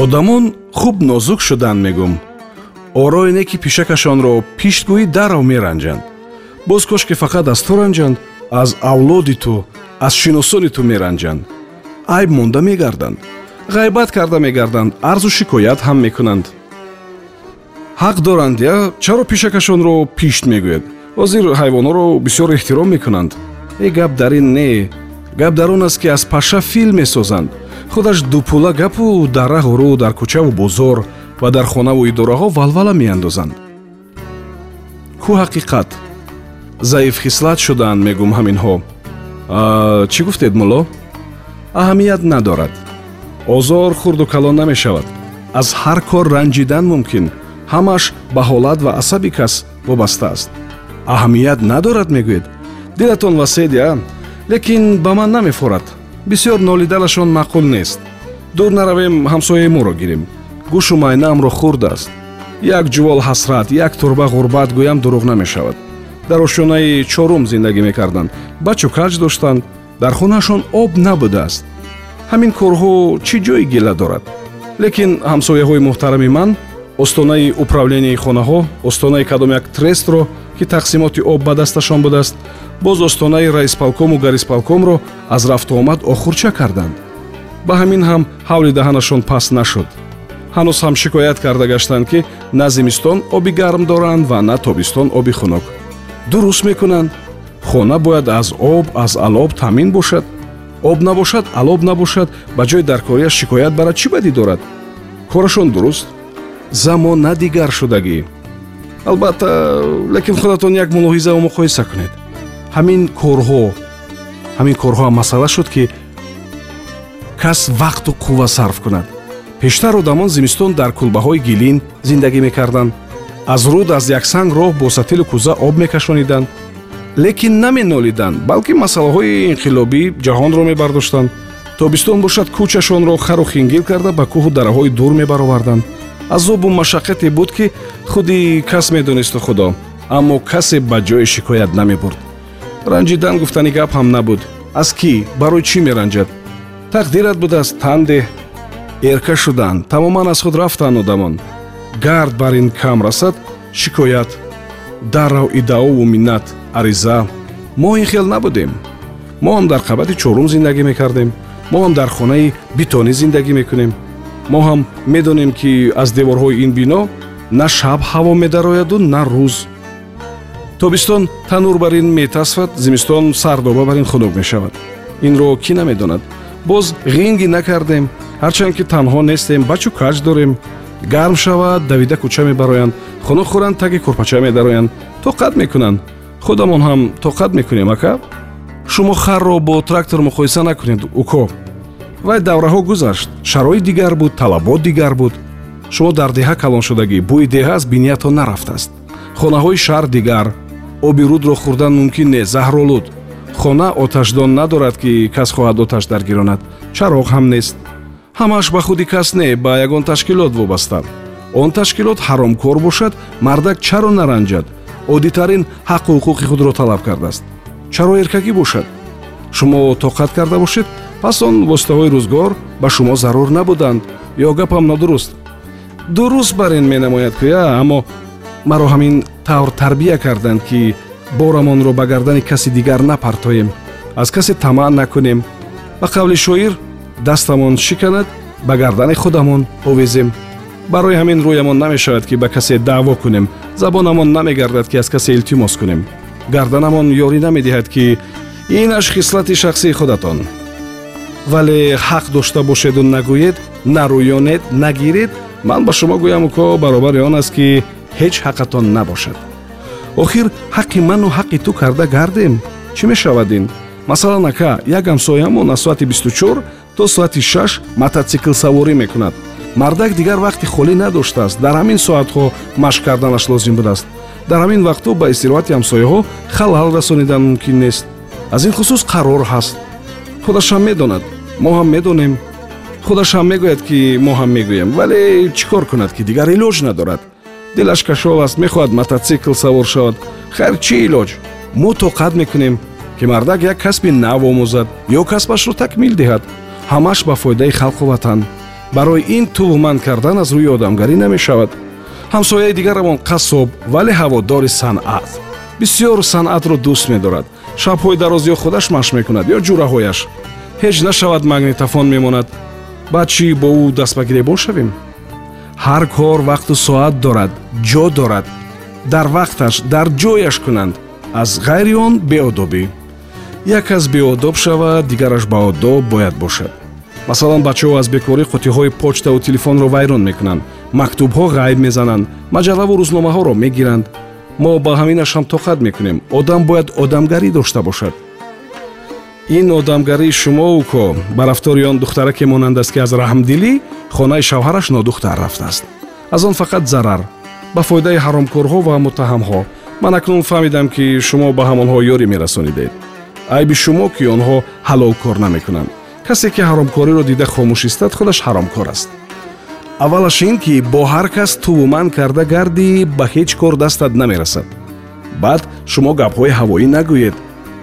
Одамон хуб нозук шуданд мегӯм. Ороине ки пишакашонро пиштгӯӣ дарав меранҷанд. Боз кошки фақат аз ту ранҷанд аз авлоди ту аз шиносони ту меранҷанд. Айб монда мегарданд. Ғайбат карда мегарданд. Арзу шикоят ҳам мекунанд. Ҳақ доранд я чаро пишакашонро пишт мегӯяд? Ҳозир ҳайвонҳоро бисёр эҳтиром мекунанд. Э гап дар ин не гап дар он аст ки аз паша фил месозанд. Худаш дупула гапу дар раҳуру дар кӯчаву бозор ва дар хонаву идораҳо валвала меандозанд. Кӯ ҳақиқат? Заифхислат шудаанд мегӯм ҳаминҳо. Чӣ гуфтед мулло? Аҳамият надорад. Озор хурду калон намешавад. Аз ҳар кор ранҷидан мумкин. Ҳамаш ба ҳолат ва асаби кас вобаста аст. Аҳамият надорад мегӯед. Дилатон васед я лекин ба ман намефорад. Бисёр нолиданашон маъқул нест. Дур наравем ҳамсояи моро гирем. Гӯшу майнаамро хурд аст. Як ҷувол ҳасрат як турба ғурбат гӯям дурӯғ намешавад. Дар ошёнаи чорум зиндагӣ мекарданд. Бачу каҷ доштанд. Дар хонаашон об набудааст. Ҳамин корҳо чӣ ҷои гила дорад? Лекин ҳамсояҳои муҳтарами ман остонаи управленияи хонаҳо остонаи кадом як трестро ки тақсимоти об ба дасташон будааст боз остонаи раисполкому гарисполкомро аз рафтуомад охурча карданд. Ба ҳамин ҳам ҳавли даҳанашон паст нашуд. Ҳанӯз ҳам шикоят карда гаштанд ки на зимистон оби гарм доранд ва на тобистон оби хунук. Дуруст мекунанд хона бояд аз об аз алоб таъмин бошад. Об набошад алоб набошад ба ҷои даркориаш шикоят барад чӣ бадӣ дорад? Корашон дуруст? Замона дигар шудагӣ албатта лекин худатон як мулоҳизаву муқоиса кунед. Ҳамин корҳо ҳамин корҳоам масъала шуд ки кас вақту қувва сарф кунад. Пештар одамон зимистон дар кулбаҳои гилин зиндагӣ мекарданд. Аз руд аз яксанг роҳ бо сатилу кӯза об мекашониданд. Лекин наменолиданд балки масъалаҳои инқилобӣ ҷаҳонро мебардоштанд. Тобистон бошад кӯчашонро хару хингил карда ба кӯҳу дараҳои дур мебароварданд азобу машаққате буд ки худи кас медонисту худо аммо касе ба ҷое шикоят намебурд. ранҷидан гуфтани гап ҳам набуд. Аз кӣ? Барои чӣ меранҷад? Тақдират будааст тан деҳ эрка шуданд тамоман аз худ рафтанд одамон. гард бар ин кам расад шикоят даррав иддаову миннат ариза. Мо ин хел набудем. Мо ҳам дар қабати чорум зиндагӣ мекардем. Мо ҳам дар хонаи битонӣ зиндагӣ мекунем мо ҳам медонем ки аз деворҳои ин бино на шаб ҳаво медарояду на рӯз. Тобистон танур бар ин метасфад зимистон сардоба бар ин хунук мешавад. Инро кӣ намедонад? Боз ғинги накардем ҳарчанд ки танҳо нестем бачу каҷ дорем. Гарм шавад давида кӯча мебароянд хунук хӯранд таги курпача медароянд. Тоқат мекунанд. Худамон ҳам тоқат мекунем ака? Шумо харро бо трактор муқоиса накунед уко вай давраҳо гузашт. Шароит дигар буд талабот дигар буд. Шумо дар деҳа калон шудагӣ. Бӯи деҳа аз биниятон нарафтааст. Хонаҳои шаҳр дигар оби рудро хӯрдан мумкин нест заҳролуд. Хона оташдон надорад ки кас хоҳад оташ даргиронад чароғ ҳам нест. Ҳамааш ба худи кас не ба ягон ташкилот вобаста он ташкилот ҳаромкор бошад мардак чаро наранҷад. Оддитарин ҳаққу ҳуқуқи худро талаб кардааст. Чаро эркагӣ бошад? Шумо тоқат карда бошед пас он воситаҳои рӯзгор ба шумо зарур набуданд ё гапам нодуруст. Дуруст бар ин менамояд куя аммо маро ҳамин тавр тарбия карданд ки борамонро ба гардани каси дигар напартоем аз касе тамаъ накунем. Ба қавли шоир дастамон шиканад ба гардани худамон овезем. Барои ҳамин рӯямон намешавад ки ба касе даъво кунем. Забонамон намегардад ки аз касе илтимос кунем. Гарданамон ёрӣ намедиҳад ки инаш хислати шахсии худатон вале ҳақ дошта бошеду нагӯед нарӯёнед нагиред ман ба шумо гӯям уко баробари он аст ки ҳеҷ ҳаққатон набошад. Охир ҳаққи ману ҳаққи ту карда гардем? Чӣ мешавад ин масалан ака як ҳамсоямон аз соати бисту чор то соати шаш мототсикл саворӣ мекунад. Мардак дигар вақти холӣ надоштааст. Дар ҳамин соатҳо машқ карданаш лозим будааст. Дар ҳамин вақтҳо ба истироҳати ҳамсояҳо халал расонидан мумкин нест. Аз ин хусус қарор ҳаст худашам медонад. Мо ҳам медонем. Худашам мегӯяд ки мо ҳам мегӯем. Вале чӣ кор кунад ки дигар илоҷ надорад? Дилаш кашол аст мехоҳад мототсикл савор шавад. Хайр чӣ илоҷ? Мо тоқат мекунем ки мардак як касби нав омӯзад ё касбашро такмил диҳад. Ҳамаш ба фоидаи халқу ватан барои ин тувманд кардан аз рӯи одамгарӣ намешавад. Ҳамсояи дигарамон қассоб вале ҳаводори санъат. Бисьёр санъатро дӯст медорад шабҳои дароз ё худаш машқ мекунад ё ҷураҳояш ҳеҷ нашавад магнитофон мемонад. Баъд чӣ бо ӯ даст ба гиребон шавем ҳар кор вақту соат дорад ҷо дорад. Дар вақташ дар ҷояш кунанд. Аз ғайри он беодобӣ. Як кас беодоб шавад дигараш баодоб бояд бошад. Масалан бачаҳо аз бекорӣ қутиҳои почтаву телефонро вайрон мекунанд. Мактубҳо ғайб мезананд. Маҷаллаву рӯзномаҳоро мегиранд мо ба ҳаминаш ҳам тоқат мекунем. Одам бояд одамгарӣ дошта бошад. Ин одамгарии шумову ко ба рафтори он духтараке монанд аст ки аз раҳмдилӣ хонаи шавҳараш нодухтар рафтааст. Аз он фақат зарар. Ба фоидаи ҳаромкорҳо ва муттаҳамҳо ман акнун фаҳмидам ки шумо ба ҳамонҳо ёрӣ мерасонидед. Айби шумо ки онҳо ҳалол кор намекунанд. Касе ки ҳаромкориро дида хомӯш истад худаш ҳаромкор аст аввалаш ин ки бо ҳар кас тувман карда гардӣ ба ҳеҷ кор дастат намерасад. Баъд шумо гапҳои ҳавоӣ нагӯед.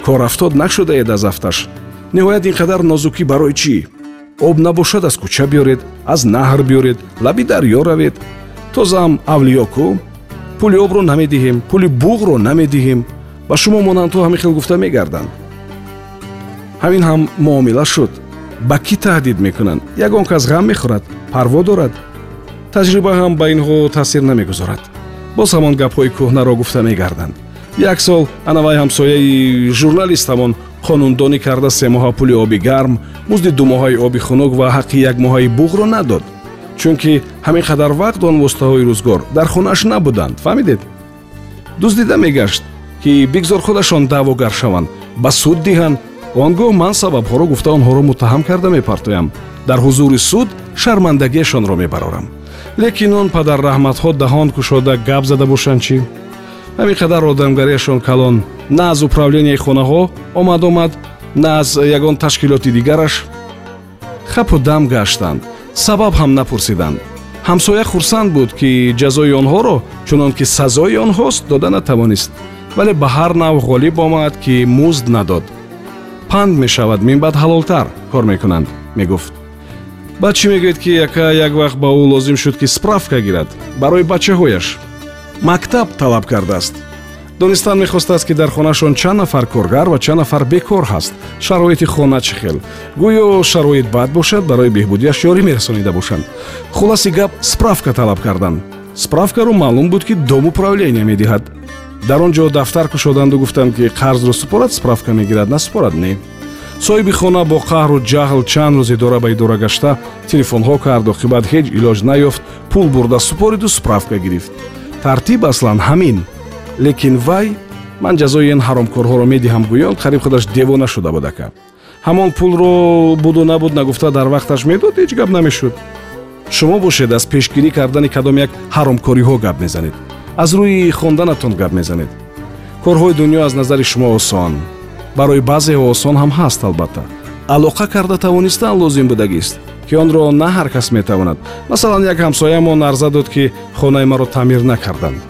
Корафтод нашудаед аз афташ. Ниҳоят ин қадар нозукӣ барои чӣ? Об набошад аз кӯча биёред аз наҳр биёред лаби дарьё равед. Тозам авлиё кӯ пули обро намедиҳем пули буғро намедиҳем. Ба шумо монандҳо ҳамин хел гуфта мегарданд. Ҳамин ҳам муомила шуд. Ба кӣ таҳдид мекунанд? Ягон кас ғам мехӯрад парво дорад таҷриба ҳам ба инҳо таъсир намегузорад. Боз ҳамон гапҳои кӯҳнаро гуфта мегарданд. Як сол анавай ҳамсояи журналистамон қонундонӣ карда се моҳа пули оби гарм музди ду моҳаи оби хунук ва ҳаққи як моҳаи буғро надод. Чунки ҳамин қадар вақт он воситаҳои рӯзгор дар хонааш набуданд фаҳмидед? Дуздида мегашт ки бигзор худашон даъвогар шаванд. Ба суд диҳанд он гоҳ ман сабабҳоро гуфта онҳоро муттаҳам карда мепартоям. Дар ҳузури суд шармандагиашонро мебарорам лекин он падарраҳматҳо таҳон кушода гап зада бошанд чӣ? Ҳамин қадар одамгариашон калон. На аз управленияи хонаҳо омад омад на аз ягон ташкилоти дигараш. Хапу дам гаштанд сабаб ҳам напурсиданд. Ҳамсоя хурсанд буд ки ҷазои онҳоро чунон ки сазои онҳост дода натавонист. Вале ба ҳар нав ғолиб омад ки музд надод. Панд мешавад минбаъд ҳалолтар кор мекунанд мегуфт баъд чӣ мегӯед ки яка як вақт ба ӯ лозим шуд ки справка гирад? Барои бачаҳояш. Мактаб талаб кардааст. Донистан мехостааст ки дар хонашон чанд нафар коргар ва чанд нафар бекор ҳаст. Шароити хона чӣ хел? Гӯё шароит бад бошад барои беҳбудияш ёрӣ мерасонида бошанд. Хулоси гап справка талаб карданд справкаро маълум буд ки дом управления медиҳад. Дар он ҷо дафтар кушоданду гуфтанд ки қарзро супорад справка мегирад насупорад не соҳиби хона бо қаҳру ҷаҳл чанд рӯз идора ба идора гашта телефонҳо кард оқибат ҳеҷ илоҷ наёфт пул бурда супориду справка гирифт. Тартиб аслан ҳамин. Лекин вай ман ҷазои ин ҳаромкорҳоро медиҳам гӯён қариб худаш девона шуда буд ака ҳамон пулро буду набуд нагуфта дар вақташ медод ҳеҷ гап намешуд. Шумо бошед аз пешгирӣ кардани кадом як ҳаромкориҳо гап мезанед. Аз рӯи хонданатон гап мезанед. Корҳои дунё аз назари шумо осон барои баъзеҳо осон ҳам ҳаст албатта. Алоқа карда тавонистан лозим будагист ки онро на ҳар кас метавонад. Масалан як ҳамсоямон арза дод ки хонаи маро таъмир накарданд.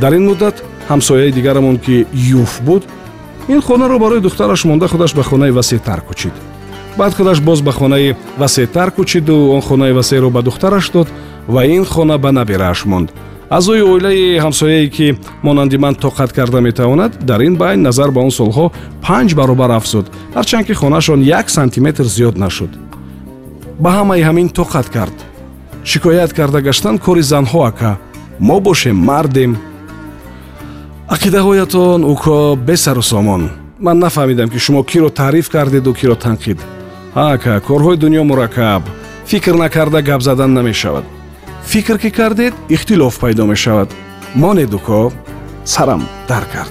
Дар ин муддат ҳамсояи дигарамон ки юф буд ин хонаро барои духтараш монда худаш ба хонаи васеътар кӯчид. Баъд худаш боз ба хонаи васеътар кӯчиду он хонаи васеъро ба духтараш дод ва ин хона ба наберааш монд аъзои оилаи ҳамсояе ки монанди ман тоқат карда метавонад дар ин байн назар ба он солҳо панҷ баробар афзуд ҳарчанд ки хонашон як сантиметр зиёд нашуд. Ба ҳамаи ҳамин тоқат кард. Шикоят карда гаштан кори занҳо ака. Мо бошем мардем. Ақидаҳоятон уко бесару сомон. Ман нафаҳмидам ки шумо киро таъриф кардеду киро танқид. Ҳа ака корҳои дунё мураккаб. Фикр накарда гап задан намешавад فکر که کردید اختلاف پیدا می شود مان دوکا سرم در کرد.